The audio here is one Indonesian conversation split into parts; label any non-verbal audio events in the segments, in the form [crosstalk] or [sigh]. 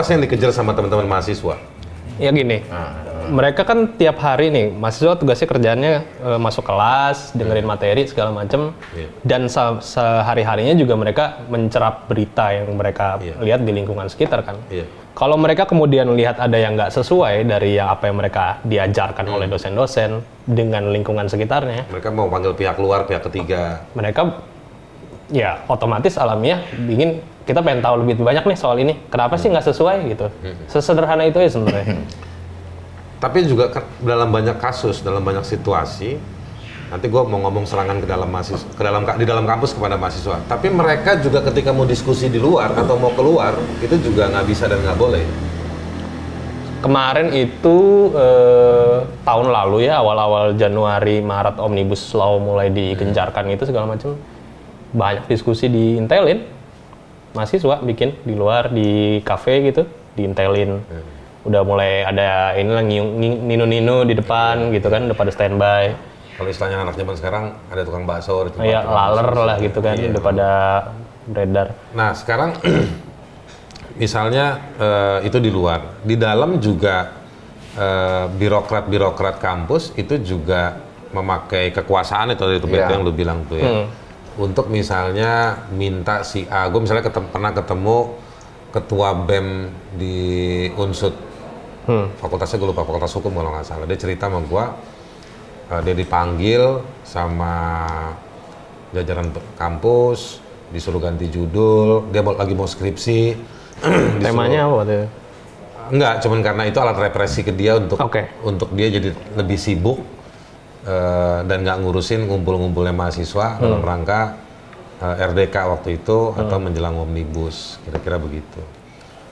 apa sih yang dikejar sama teman-teman mahasiswa? Ya gini, mereka kan tiap hari nih mahasiswa tugasnya kerjaannya eh, masuk kelas, dengerin materi segala macam, Iya. dan se- sehari-harinya juga mereka mencerap berita yang mereka Iya. lihat di lingkungan sekitar kan. Iya. Kalau mereka kemudian lihat ada yang nggak sesuai dari yang apa yang mereka diajarkan oleh Hmm. dosen-dosen dengan lingkungan sekitarnya, Mereka mau panggil pihak luar, pihak ketiga. mereka ya otomatis alamiah ingin kita pengen tahu lebih banyak nih soal ini. Kenapa sih nggak sesuai gitu? Hmm. Sesederhana itu ya sebenarnya. Tapi juga dalam banyak kasus, dalam banyak situasi, nanti gue mau ngomong serangan ke dalam mahasiswa, ke dalam di dalam kampus kepada mahasiswa. Tapi mereka juga ketika mau diskusi di luar atau mau keluar, itu juga nggak bisa dan nggak boleh. Kemarin itu eh, tahun lalu ya awal-awal Januari Maret omnibus law mulai digencarkan itu segala macam banyak diskusi di Intelin. Mahasiswa bikin di luar di kafe gitu di Intelin. Udah mulai ada ngiung- ngi- nino-nino di depan gitu kan udah pada standby. Kalau istilahnya anak zaman sekarang ada tukang bakso, ada tukang laler bakso. lah gitu kan Iya. udah pada beredar. Nah sekarang [clears throat] misalnya eh, itu di luar, di dalam juga eh, birokrat-birokrat kampus itu juga memakai kekuasaan itu itu Iya. yang lu bilang tuh ya, untuk misalnya minta si A, gue misalnya ketem- pernah ketemu ketua bem di Unsud, fakultasnya gue lupa fakultas hukum kalau nggak salah, dia cerita sama gue, eh, dia dipanggil sama jajaran kampus disuruh ganti judul dia mau, lagi mau skripsi. [clears throat] Disuruh- temanya apa itu? enggak cuman karena itu alat represi ke dia untuk Oke. untuk dia jadi lebih sibuk eh, dan nggak ngurusin ngumpul-ngumpulnya mahasiswa Hmm. dalam rangka eh, RDK waktu itu atau menjelang omnibus kira-kira begitu.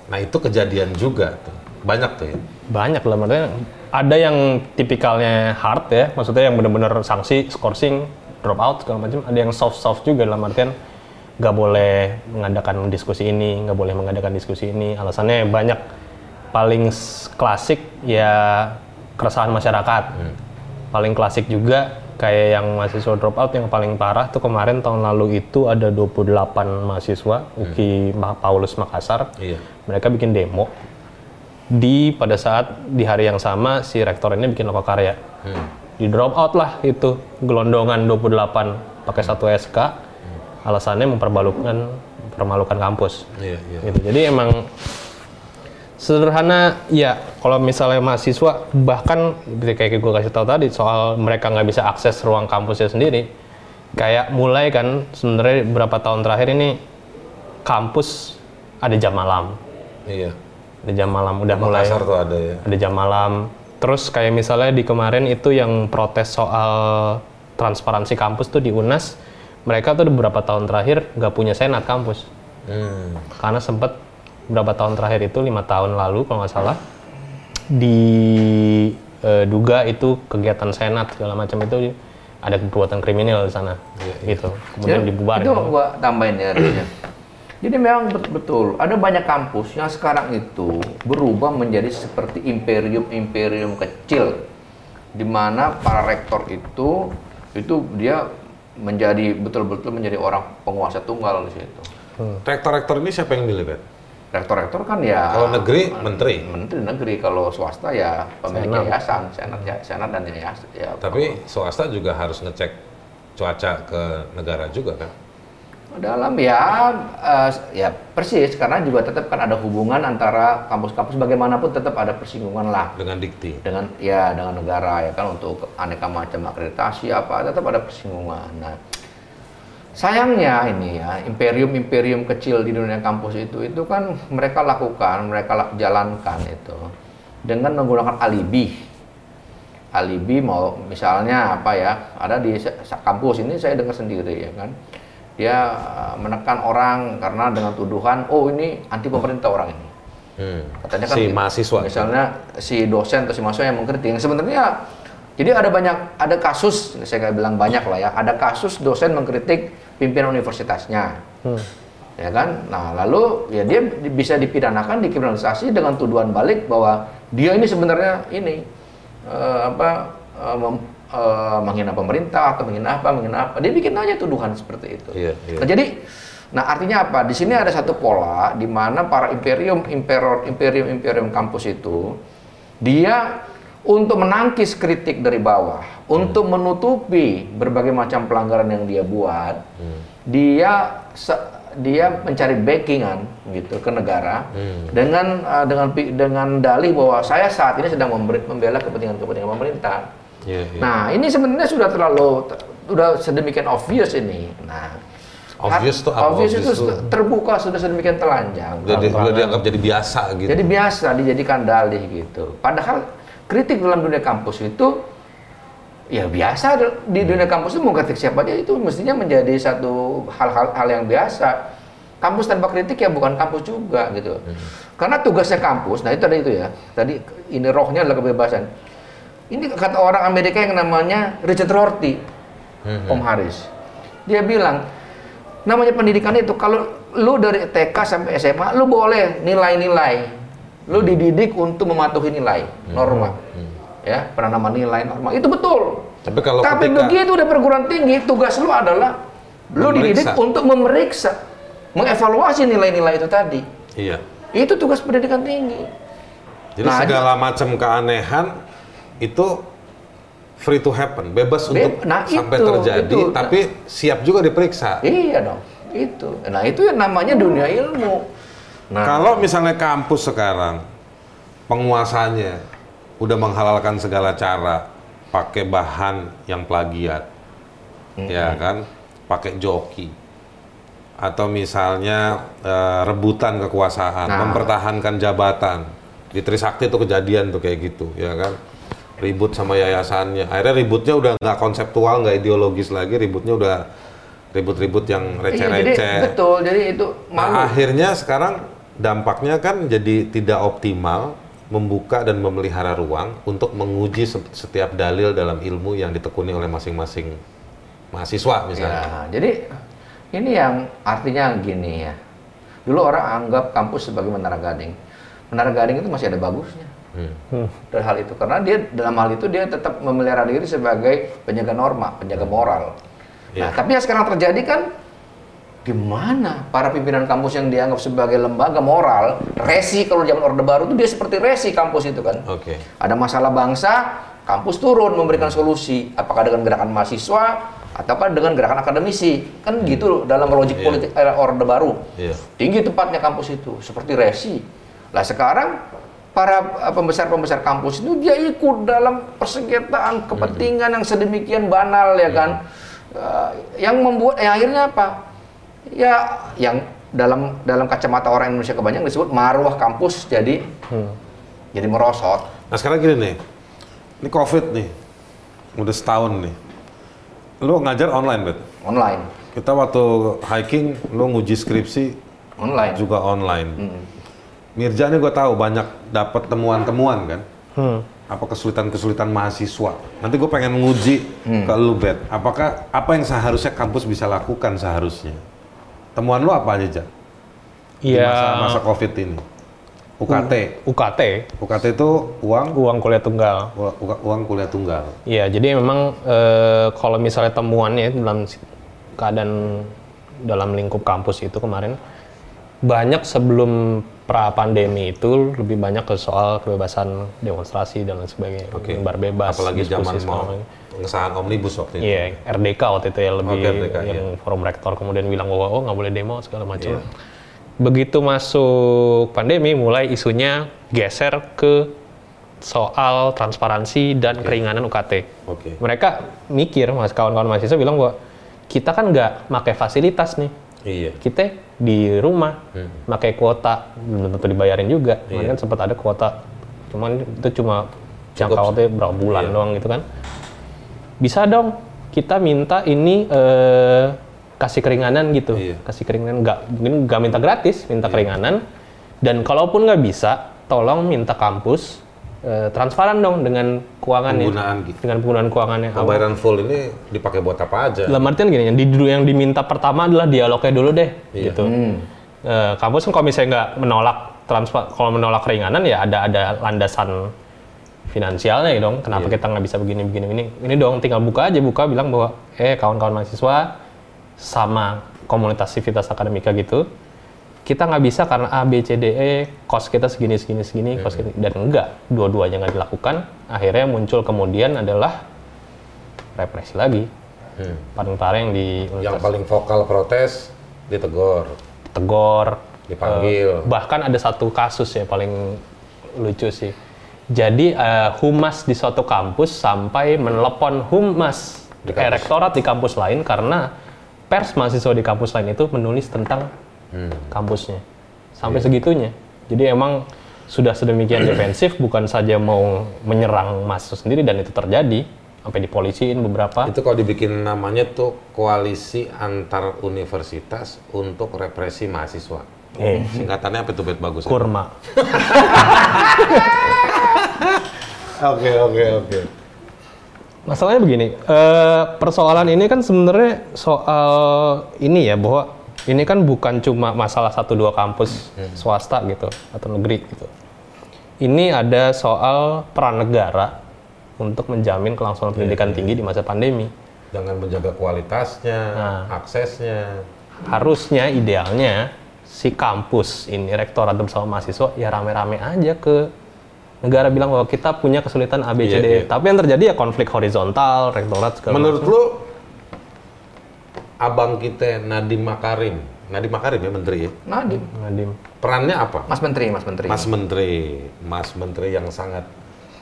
Nah itu kejadian juga tuh. Banyak tuh ya. Banyak lah maksudnya ada yang tipikalnya hard ya maksudnya yang benar-benar sanksi scoring drop out segala macam. Ada yang soft soft juga dalam artian nggak boleh mengadakan diskusi ini nggak boleh mengadakan diskusi ini. Alasannya banyak paling klasik ya keresahan masyarakat paling klasik juga kayak yang mahasiswa drop out yang paling parah tuh kemarin tahun lalu itu ada 28 mahasiswa UKI Ma- Paulus Makassar. Iya. Mereka bikin demo. Di pada saat di hari yang sama si rektor ini bikin lokakarya di drop out lah itu gelondongan 28 pakai satu SK alasannya mempermalukan mempermalukan kampus. Iya iya. Gitu. Jadi emang sederhana ya kalau misalnya mahasiswa bahkan seperti kayak gue kasih tahu tadi soal mereka nggak bisa akses ruang kampusnya sendiri kayak mulai kan sebenarnya beberapa tahun terakhir ini kampus ada jam malam. Iya. Ada jam malam udah mulai Makassar tuh ada ya. ada jam malam. Terus kayak misalnya di kemarin itu yang protes soal transparansi kampus tuh di UNAS mereka tuh beberapa tahun terakhir nggak punya senat kampus. Hmm. karena sempet beberapa tahun terakhir itu lima tahun lalu kalau nggak salah diduga itu kegiatan senat segala macam itu ada perbuatan kriminal di sana gitu kemudian Ya, dibubarin Itu gua tambahin ya. Ya. Jadi memang bet- betul ada banyak kampus yang sekarang itu berubah menjadi seperti imperium-imperium kecil di mana para rektor itu itu dia menjadi betul-betul menjadi orang penguasa tunggal di situ. rektor-rektor ini siapa yang milih Bet? Rektor-rektor kan ya kalau negeri menteri menteri negeri kalau swasta ya pemilik yayasan, senat ya, senat dan yayasan ya. Tapi swasta juga harus ngecek cuaca ke negara juga kan? dalam ya eh, ya persis karena juga tetap kan ada hubungan antara kampus-kampus bagaimanapun tetap ada persinggungan lah Dengan dikti. dengan ya dengan negara ya kan untuk aneka macam akreditasi apa tetap ada persinggungan. Nah, sayangnya ini ya imperium-imperium kecil di dunia kampus itu itu kan mereka lakukan, mereka jalankan itu dengan menggunakan alibi. Alibi mau misalnya apa ya ada di kampus ini saya dengar sendiri ya kan dia uh, menekan orang karena dengan tuduhan oh ini anti pemerintah orang ini Hmm. katanya kan si gitu. mahasiswa. misalnya si dosen atau si mahasiswa yang mengkritik yang sebenarnya jadi ada banyak ada kasus saya nggak bilang banyak lah ya ada kasus dosen mengkritik pimpinan universitasnya. Ya kan? Nah lalu ya dia di- bisa dipidanakan dikriminalisasi dengan tuduhan balik bahwa dia ini sebenarnya ini eh, apa eh, mem- eh, menghina pemerintah atau menghina apa menghina apa. Dia bikin aja tuduhan seperti itu. Iya, iya. Nah, jadi Nah, artinya apa? Di sini ada satu pola di mana para imperium, imperium, imperium, imperium kampus itu dia untuk menangkis kritik dari bawah, hmm. untuk menutupi berbagai macam pelanggaran yang dia buat, hmm. dia dia mencari backingan gitu ke negara hmm. dengan uh, dengan dengan dalih bahwa saya saat ini sedang membela kepentingan-kepentingan pemerintah. Yeah, yeah. Nah, ini sebenarnya sudah terlalu sudah sedemikian obvious ini. Nah, Obvious tuh apa? Obvious, obvious itu terbuka sudah sedemikian telanjang. Jadi sudah dianggap jadi biasa gitu. Jadi biasa dijadikan dalih gitu. Padahal kritik dalam dunia kampus itu ya biasa di dunia kampus itu mau kritik siapa aja itu mestinya menjadi satu hal-hal hal yang biasa. Kampus tanpa kritik ya bukan kampus juga gitu. Hmm. Karena tugasnya kampus, nah itu tadi itu ya. Tadi ini rohnya adalah kebebasan. Ini kata orang Amerika yang namanya Richard Rorty, hmm. Om Haris. Dia bilang, namanya pendidikan itu kalau lu dari TK sampai SMA lu boleh nilai-nilai lu dididik untuk mematuhi nilai hmm. norma hmm. ya penanaman nilai norma itu betul tapi kalau tapi ketika... begitu udah perguruan tinggi tugas lu adalah lu dididik untuk memeriksa mengevaluasi nilai-nilai itu tadi iya itu tugas pendidikan tinggi jadi nah, segala macam keanehan itu free to happen, bebas Be untuk nah sampai itu, terjadi, itu. tapi siap juga diperiksa. Iya dong, itu. Nah itu yang namanya dunia ilmu. Nah, kalau misalnya kampus sekarang penguasanya udah menghalalkan segala cara pakai bahan yang plagiat, mm -hmm. ya kan, pakai joki, atau misalnya uh, rebutan kekuasaan, nah. mempertahankan jabatan. Di Trisakti itu kejadian tuh kayak gitu, ya kan ribut sama yayasannya. Akhirnya ributnya udah nggak konseptual, nggak ideologis lagi, ributnya udah ribut-ribut yang iya, receh-receh. Iya, betul, jadi itu malu. Nah, akhirnya sekarang dampaknya kan jadi tidak optimal membuka dan memelihara ruang untuk menguji setiap dalil dalam ilmu yang ditekuni oleh masing-masing mahasiswa misalnya. Ya, jadi ini yang artinya gini ya. Dulu orang anggap kampus sebagai menara gading. Menara gading itu masih ada bagusnya hmm. dari hal itu karena dia dalam hal itu dia tetap memelihara diri sebagai penjaga norma, penjaga moral. Yeah. Nah, tapi yang sekarang terjadi kan di mana para pimpinan kampus yang dianggap sebagai lembaga moral, resi kalau zaman Orde Baru itu dia seperti resi kampus itu kan. Oke. Okay. Ada masalah bangsa, kampus turun memberikan solusi, apakah dengan gerakan mahasiswa ataukah dengan gerakan akademisi. Kan hmm. gitu dalam logik yeah. politik era Orde Baru. Yeah. Tinggi tempatnya kampus itu, seperti resi. Lah sekarang para eh, pembesar-pembesar kampus itu dia ikut dalam persengketaan kepentingan yang sedemikian banal ya kan uh, yang membuat yang akhirnya apa ya yang dalam dalam kacamata orang Indonesia kebanyakan disebut marwah kampus jadi hmm. jadi merosot. Nah sekarang gini nih, ini COVID nih, udah setahun nih. Lu ngajar online, Bet? Online. Kita waktu hiking, lu nguji skripsi online. Juga online. Hmm Mirja ini gue tahu banyak dapat temuan-temuan kan. Hmm. Apa kesulitan-kesulitan mahasiswa. Nanti gue pengen nguji hmm. ke lu, Bet. Apakah apa yang seharusnya kampus bisa lakukan seharusnya? Temuan lu apa aja, Jak? Iya. Masa, masa COVID ini. UKT. U UKT. UKT itu uang? Uang kuliah tunggal. U uang kuliah tunggal. Iya, jadi memang e, kalau misalnya temuannya dalam keadaan dalam lingkup kampus itu kemarin banyak sebelum pra pandemi itu lebih banyak ke soal kebebasan demonstrasi dan lain sebagainya. Okay. Bar bebas. Apalagi zaman mau pengesahan omnibus waktu itu. Iya, RDK waktu itu ya lebih okay, RDK, yang iya. forum rektor kemudian bilang bahwa oh nggak boleh demo segala macam. Yeah. Begitu masuk pandemi mulai isunya geser ke soal transparansi dan okay. keringanan UKT. Okay. Mereka mikir, mas kawan-kawan mahasiswa bilang bahwa kita kan nggak pakai fasilitas nih. Iya. Kita di rumah hmm. pakai kuota belum tentu dibayarin juga iya. kan sempat ada kuota cuman itu cuma jangka waktu berapa bulan iya. doang gitu kan bisa dong kita minta ini eh, kasih keringanan gitu iya. kasih keringanan nggak mungkin nggak minta gratis minta iya. keringanan dan kalaupun nggak bisa tolong minta kampus uh, transparan dong dengan keuangannya. Penggunaan gitu. Dengan penggunaan keuangannya. Pembayaran full ini dipakai buat apa aja? Dalam artian gini, yang, di, yang diminta pertama adalah dialognya dulu deh, iya. gitu. Hmm. Uh, kampus kan kalau misalnya nggak menolak transfer, kalau menolak keringanan ya ada ada landasan finansialnya ya dong. Kenapa iya. kita nggak bisa begini begini ini? Ini dong tinggal buka aja buka bilang bahwa eh kawan-kawan mahasiswa sama komunitas sivitas akademika gitu kita nggak bisa karena A B C D E kos kita segini segini segini kos kita dan enggak dua-duanya nggak dilakukan akhirnya muncul kemudian adalah represi lagi Hmm. paling parah yang di Yang paling vokal protes ditegur, tegor dipanggil. bahkan ada satu kasus ya paling lucu sih jadi eh, humas di suatu kampus sampai menelepon humas Di kampus. rektorat di kampus lain karena pers mahasiswa di kampus lain itu menulis tentang Hmm. kampusnya sampai segitunya jadi emang sudah sedemikian [clears throat] defensif bukan saja mau menyerang mahasiswa sendiri dan itu terjadi sampai dipolisiin beberapa Itu kalau dibikin namanya tuh koalisi antar universitas untuk represi mahasiswa. Eh. Singkatannya apa tuh bet bagus? ya? kurma [laughs] Oke oke oke. Masalahnya begini, eh, persoalan ini kan sebenarnya soal ini ya bahwa ini kan bukan cuma masalah satu dua kampus swasta gitu atau negeri gitu. Ini ada soal peran negara untuk menjamin kelangsungan pendidikan tinggi di masa pandemi. Dengan menjaga kualitasnya, Nah. aksesnya. Harusnya idealnya si kampus ini rektorat bersama mahasiswa ya rame-rame aja ke negara bilang bahwa kita punya kesulitan A B C Iya, D. iya. Tapi yang terjadi ya konflik horizontal, rektorat segala Menurut macam. lu, abang kita Nadiem Makarim, Nadiem Makarim ya menteri ya, Nadiem. Nadim. perannya apa? Mas Menteri, Mas Menteri. Mas Menteri, Mas Menteri yang sangat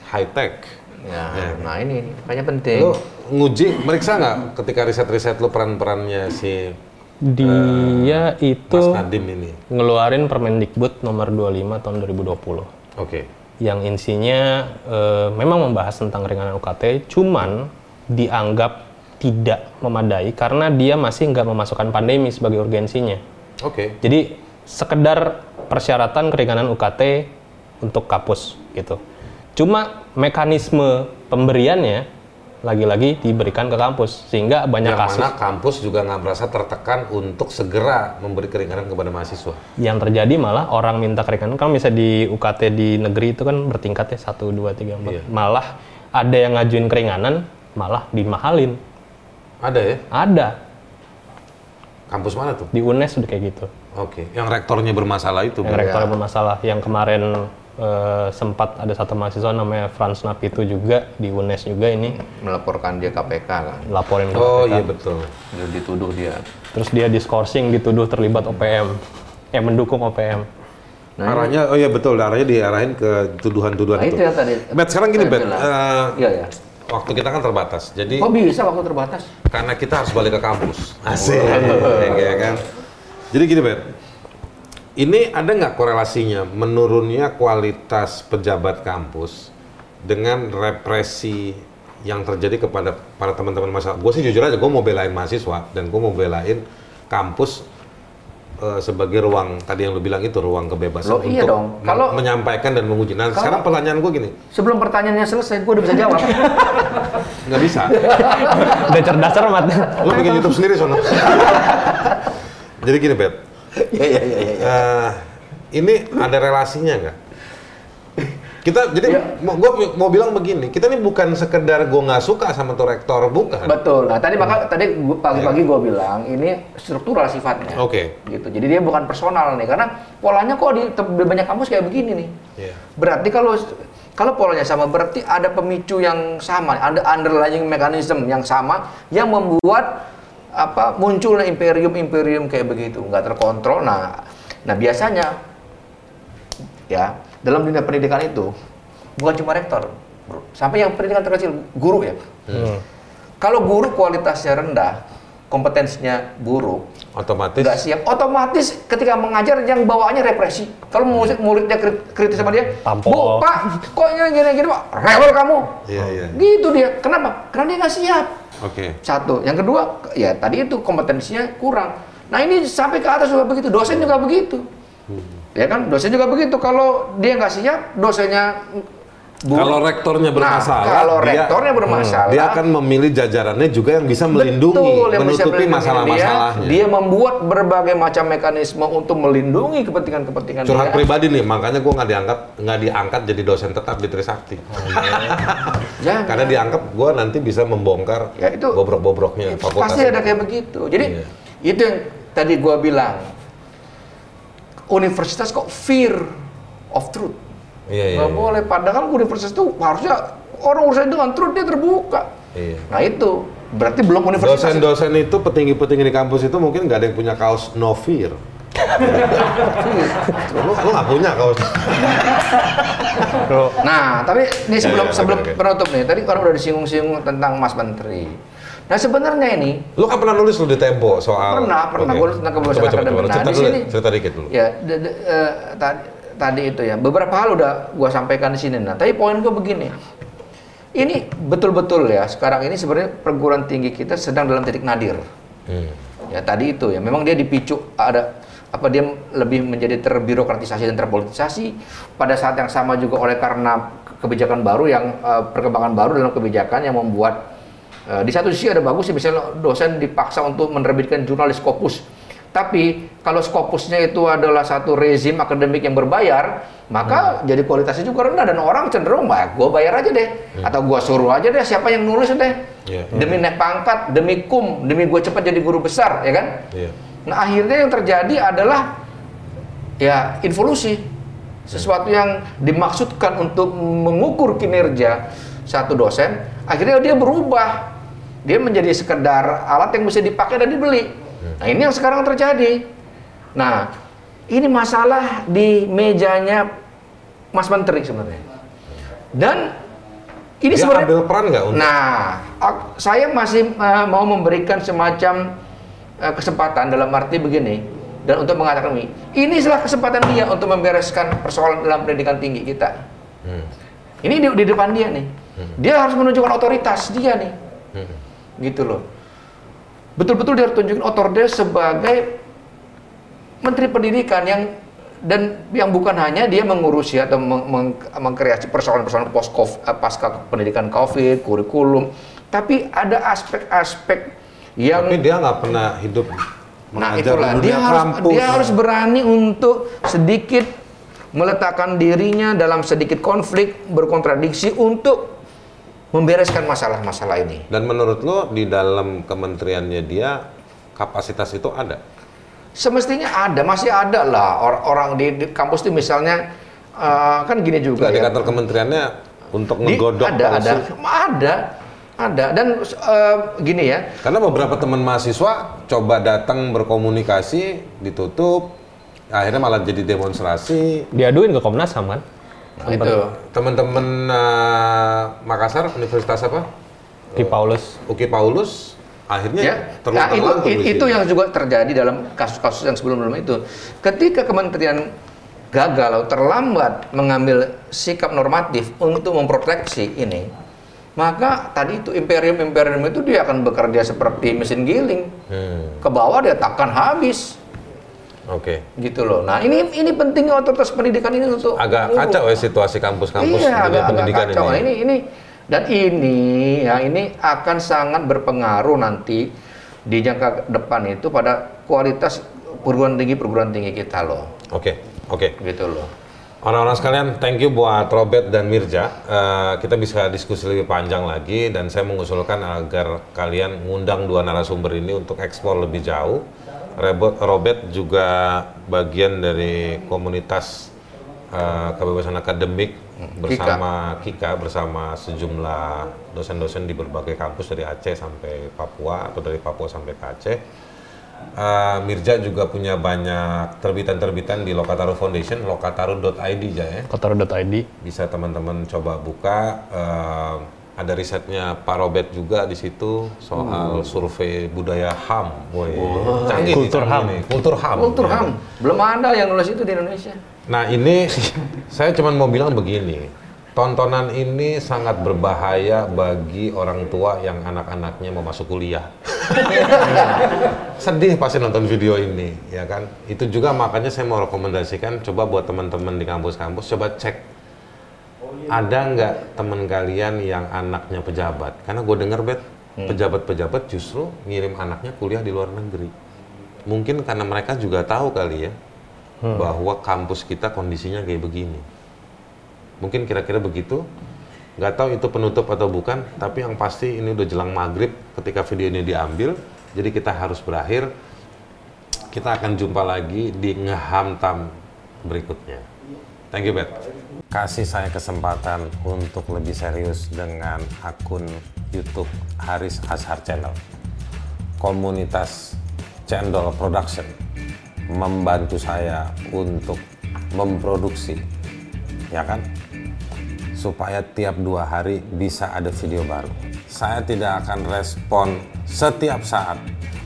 high tech. Ya, nah ini, ini makanya penting. Lu nguji, meriksa nggak ketika riset-riset lu peran-perannya si Dia itu Mas Nadiem ini? ngeluarin Permendikbud nomor 25 tahun 2020 Oke. Yang insinya eh, memang membahas tentang ringanan UKT, cuman dianggap tidak memadai karena dia masih nggak memasukkan pandemi sebagai urgensinya. Oke. Jadi sekedar persyaratan keringanan UKT untuk kapus gitu. Cuma mekanisme pemberiannya lagi-lagi diberikan ke kampus sehingga banyak Yang kasus mana kampus juga nggak merasa tertekan untuk segera memberi keringanan kepada mahasiswa. yang terjadi malah orang minta keringanan kan bisa di UKT di negeri itu kan bertingkat ya satu dua tiga empat Iya. malah ada yang ngajuin keringanan malah dimahalin Ada ya? ada Kampus mana tuh? di UNES udah kayak gitu Oke. Yang rektornya bermasalah itu. yang Bu. rektor bermasalah yang kemarin eh, sempat ada satu mahasiswa namanya Franz Napitu juga di UNES juga ini Melaporkan dia KPK kan. laporin ke Oh KPK. iya betul. Dia dituduh dia. terus dia diskorsing dituduh terlibat OPM yang mendukung OPM Nah, arahnya, oh iya betul, arahnya diarahin ke tuduhan-tuduhan Nah, itu. itu yang tadi. Bet, sekarang gini, Bet. bilang. eh, Iya, ya. waktu kita kan terbatas, jadi Kok bisa waktu terbatas? karena kita harus balik ke kampus. Asik, ya kan? Jadi gini, Bet. Ini ada nggak korelasinya menurunnya kualitas pejabat kampus dengan represi yang terjadi kepada para teman-teman mahasiswa? Gue sih jujur aja, gue mau belain mahasiswa dan gue mau belain kampus eh, sebagai ruang tadi yang lu bilang itu ruang kebebasan Loh, iya untuk dong. Kalau- menyampaikan dan menguji. Nah, sekarang pertanyaan gue gini, Sebelum pertanyaannya selesai, gue udah bisa jawab. [laughs] nggak bisa. udah cerdas cermat Lu bikin YouTube sendiri sono. [laughs] Jadi gini, Bet. Iya, iya, iya. iya. Eh, ini ada relasinya nggak? [laughs] Kita jadi Iya. mau gue mau bilang begini, kita ini bukan sekedar gue nggak suka sama tuh rektor, bukan. Betul. Nah, tadi maka tadi gua- pagi-pagi gue bilang ini struktural sifatnya. Oke. Gitu. Jadi dia bukan personal nih, karena polanya kok di, di banyak kampus kayak begini nih. Iya. Berarti kalau kalau polanya sama, berarti ada pemicu yang sama, ada underlying mechanism yang sama yang membuat apa munculnya imperium-imperium kayak begitu, nggak terkontrol. Nah, nah biasanya ya dalam dunia pendidikan itu bukan cuma rektor, bro. sampai yang pendidikan terkecil guru ya. Hmm. Kalau guru kualitasnya rendah, kompetensinya buruk, Otomatis. nggak siap, otomatis ketika mengajar yang bawaannya represi. Kalau murid muridnya krit- kritis sama dia, Tampol. bu pak, kok ini gini gini pak, rewel kamu. Iya iya. Gitu dia. Kenapa? Karena dia nggak siap. Oke. Satu. Yang kedua, ya tadi itu kompetensinya kurang. Nah ini sampai ke atas juga begitu. Dosen juga begitu. Ya kan, dosen juga begitu. Kalau dia nggak siap, dosennya buruk. Kalau rektornya bermasalah, Nah, kalau dia- rektornya bermasalah, dia akan memilih jajarannya juga yang bisa melindungi, Betul, yang menutupi masalah-masalahnya. Dia, dia membuat berbagai macam mekanisme untuk melindungi kepentingan-kepentingan Curhat dia. pribadi nih, makanya gue nggak diangkat nggak diangkat jadi dosen tetap di Trisakti. [laughs] Jangan. Karena dianggap gue nanti bisa membongkar Ya, itu- bobrok-bobroknya fakultas. pasti ada kayak begitu. Jadi Iya. itu yang tadi gua bilang universitas kok fear of truth. Iya, iya. Nggak iya. boleh. Padahal universitas itu harusnya orang urusan dengan truth dia terbuka. Iya. Nah itu berarti belum universitas. Dosen-dosen itu petinggi-petinggi di kampus itu mungkin nggak ada yang punya kaos no fear. lu, lu nggak punya kaos. Nah, tapi ini sebelum Ya, ya, sebelum oke, oke. penutup nih, tadi orang udah disinggung-singgung tentang Mas Menteri. Nah sebenarnya ini Lu kan pernah nulis lu di Tempo soal Pernah, pernah. Oke. Gua nulis tentang kebebasan Coba, coba, akademik. coba. Nah, Cerita di dulu, sini- cerita dikit dulu. Ya, de- de- eh, tadi, tadi itu ya. Beberapa hal udah gua sampaikan di sini. Nah, tapi poin gua begini. Ini betul-betul ya. Sekarang ini sebenarnya perguruan tinggi kita sedang dalam titik nadir. Hmm. Ya tadi itu ya. Memang dia dipicu ada apa dia lebih menjadi terbirokratisasi dan terpolitisasi pada saat yang sama juga oleh karena kebijakan baru yang eh, perkembangan baru dalam kebijakan yang membuat eh, di satu sisi ada bagus sih misalnya dosen dipaksa untuk menerbitkan jurnal di Scopus. Tapi kalau Scopusnya itu adalah satu rezim akademik yang berbayar, maka jadi kualitasnya juga rendah dan orang cenderung, bah, gue bayar aja deh, atau gue suruh aja deh siapa yang nulis deh, Iya. demi naik pangkat, demi kum, demi gue cepat jadi guru besar, ya kan? Iya. Nah akhirnya yang terjadi adalah ya involusi, sesuatu yang dimaksudkan untuk mengukur kinerja satu dosen, akhirnya dia berubah, dia menjadi sekedar alat yang bisa dipakai dan dibeli. Nah ini yang sekarang terjadi. Nah ini masalah di mejanya Mas Menteri sebenarnya. Dan ini Dia sebenarnya ambil peran nggak untuk Nah, saya masih uh, mau memberikan semacam uh, kesempatan dalam arti begini dan untuk mengatakan ini, ini adalah kesempatan dia untuk membereskan persoalan dalam pendidikan tinggi kita. Hmm. Ini di, di depan dia nih. Dia harus menunjukkan otoritas dia nih. Hmm. Gitu loh. Betul-betul dia harus tunjukin otoritas sebagai menteri pendidikan yang dan yang bukan hanya dia mengurusi atau meng, meng- mengkreasi persoalan-persoalan post pasca pendidikan COVID, kurikulum, tapi ada aspek-aspek yang Tapi dia nggak pernah hidup Nah itulah di dia harus kampus. dia harus berani untuk sedikit meletakkan dirinya dalam sedikit konflik berkontradiksi untuk membereskan masalah-masalah ini. Dan menurut lo di dalam kementeriannya dia kapasitas itu ada? Semestinya ada, masih ada lah or- orang di, di kampus itu misalnya eh, kan gini juga Nggak di ya. kantor kementeriannya untuk Di- menggodok ada, ada, ada, ada dan eh, gini ya. Karena beberapa teman mahasiswa coba datang berkomunikasi, ditutup, akhirnya malah jadi demonstrasi. Diaduin ke Komnas HAM kan? Nah, itu. Teman-teman eh, Makassar, Universitas apa? Ki Paulus. Uki Paulus, akhirnya ya. Nah, itu terlantar i- itu yang juga terjadi dalam kasus-kasus yang sebelum-sebelum itu. Ketika kementerian gagal atau terlambat mengambil sikap normatif untuk memproteksi ini, maka tadi itu imperium-imperium itu dia akan bekerja seperti mesin giling. Hmm, Ke bawah dia takkan habis. Oke. Gitu loh. Nah, ini ini pentingnya otoritas pendidikan ini untuk Agak ngurus. kacau ya situasi kampus-kampus iya, agak, agak pendidikan kacau. Nah, ini. ini ini dan ini ya ini akan sangat berpengaruh nanti di jangka depan itu pada kualitas perguruan tinggi perguruan tinggi kita loh, Oke, oke. gitu loh. Orang-orang sekalian, thank you buat Robert dan Mirja. Eh, kita bisa diskusi lebih panjang lagi dan saya mengusulkan agar kalian ngundang dua narasumber ini untuk eksplor lebih jauh. Robert, Robert juga bagian dari komunitas eh, kebebasan akademik bersama Kika. bersama sejumlah dosen-dosen di berbagai kampus dari Aceh sampai Papua atau dari Papua sampai ke Aceh. Uh, Mirja juga punya banyak terbitan-terbitan di Lokataru Foundation, lokataru.id ya. Kotor.id. Bisa teman-teman coba buka. Uh, ada risetnya Pak Robert juga di situ soal survei budaya HAM. Woi, canggih Kultur canggih HAM. nih. Kultur HAM. Kultur ya. HAM belum ada yang nulis itu di Indonesia. Nah ini [laughs] saya cuma mau bilang begini, tontonan ini sangat berbahaya bagi orang tua yang anak-anaknya mau masuk kuliah. [laughs] Sedih pasti nonton video ini, ya kan? Itu juga makanya saya mau rekomendasikan coba buat teman-teman di kampus-kampus coba cek ada nggak teman kalian yang anaknya pejabat? Karena gue dengar bet pejabat-pejabat justru ngirim anaknya kuliah di luar negeri. Mungkin karena mereka juga tahu kali ya bahwa kampus kita kondisinya kayak begini. Mungkin kira-kira begitu. Nggak tahu itu penutup atau bukan, tapi yang pasti ini udah jelang maghrib ketika video ini diambil. Jadi kita harus berakhir. Kita akan jumpa lagi di Ngehamtam berikutnya. Thank you, Bet. Kasih saya kesempatan untuk lebih serius dengan akun YouTube Haris Ashar Channel. Komunitas Cendol Production membantu saya untuk memproduksi, ya kan? Supaya tiap dua hari bisa ada video baru. Saya tidak akan respon setiap saat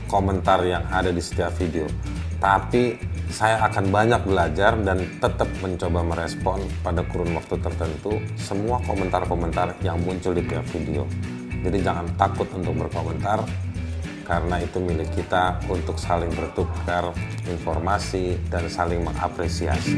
komentar yang ada di setiap video. Tapi saya akan banyak belajar dan tetap mencoba merespon pada kurun waktu tertentu semua komentar-komentar yang muncul di tiap video. Jadi jangan takut untuk berkomentar karena itu milik kita untuk saling bertukar informasi dan saling mengapresiasi.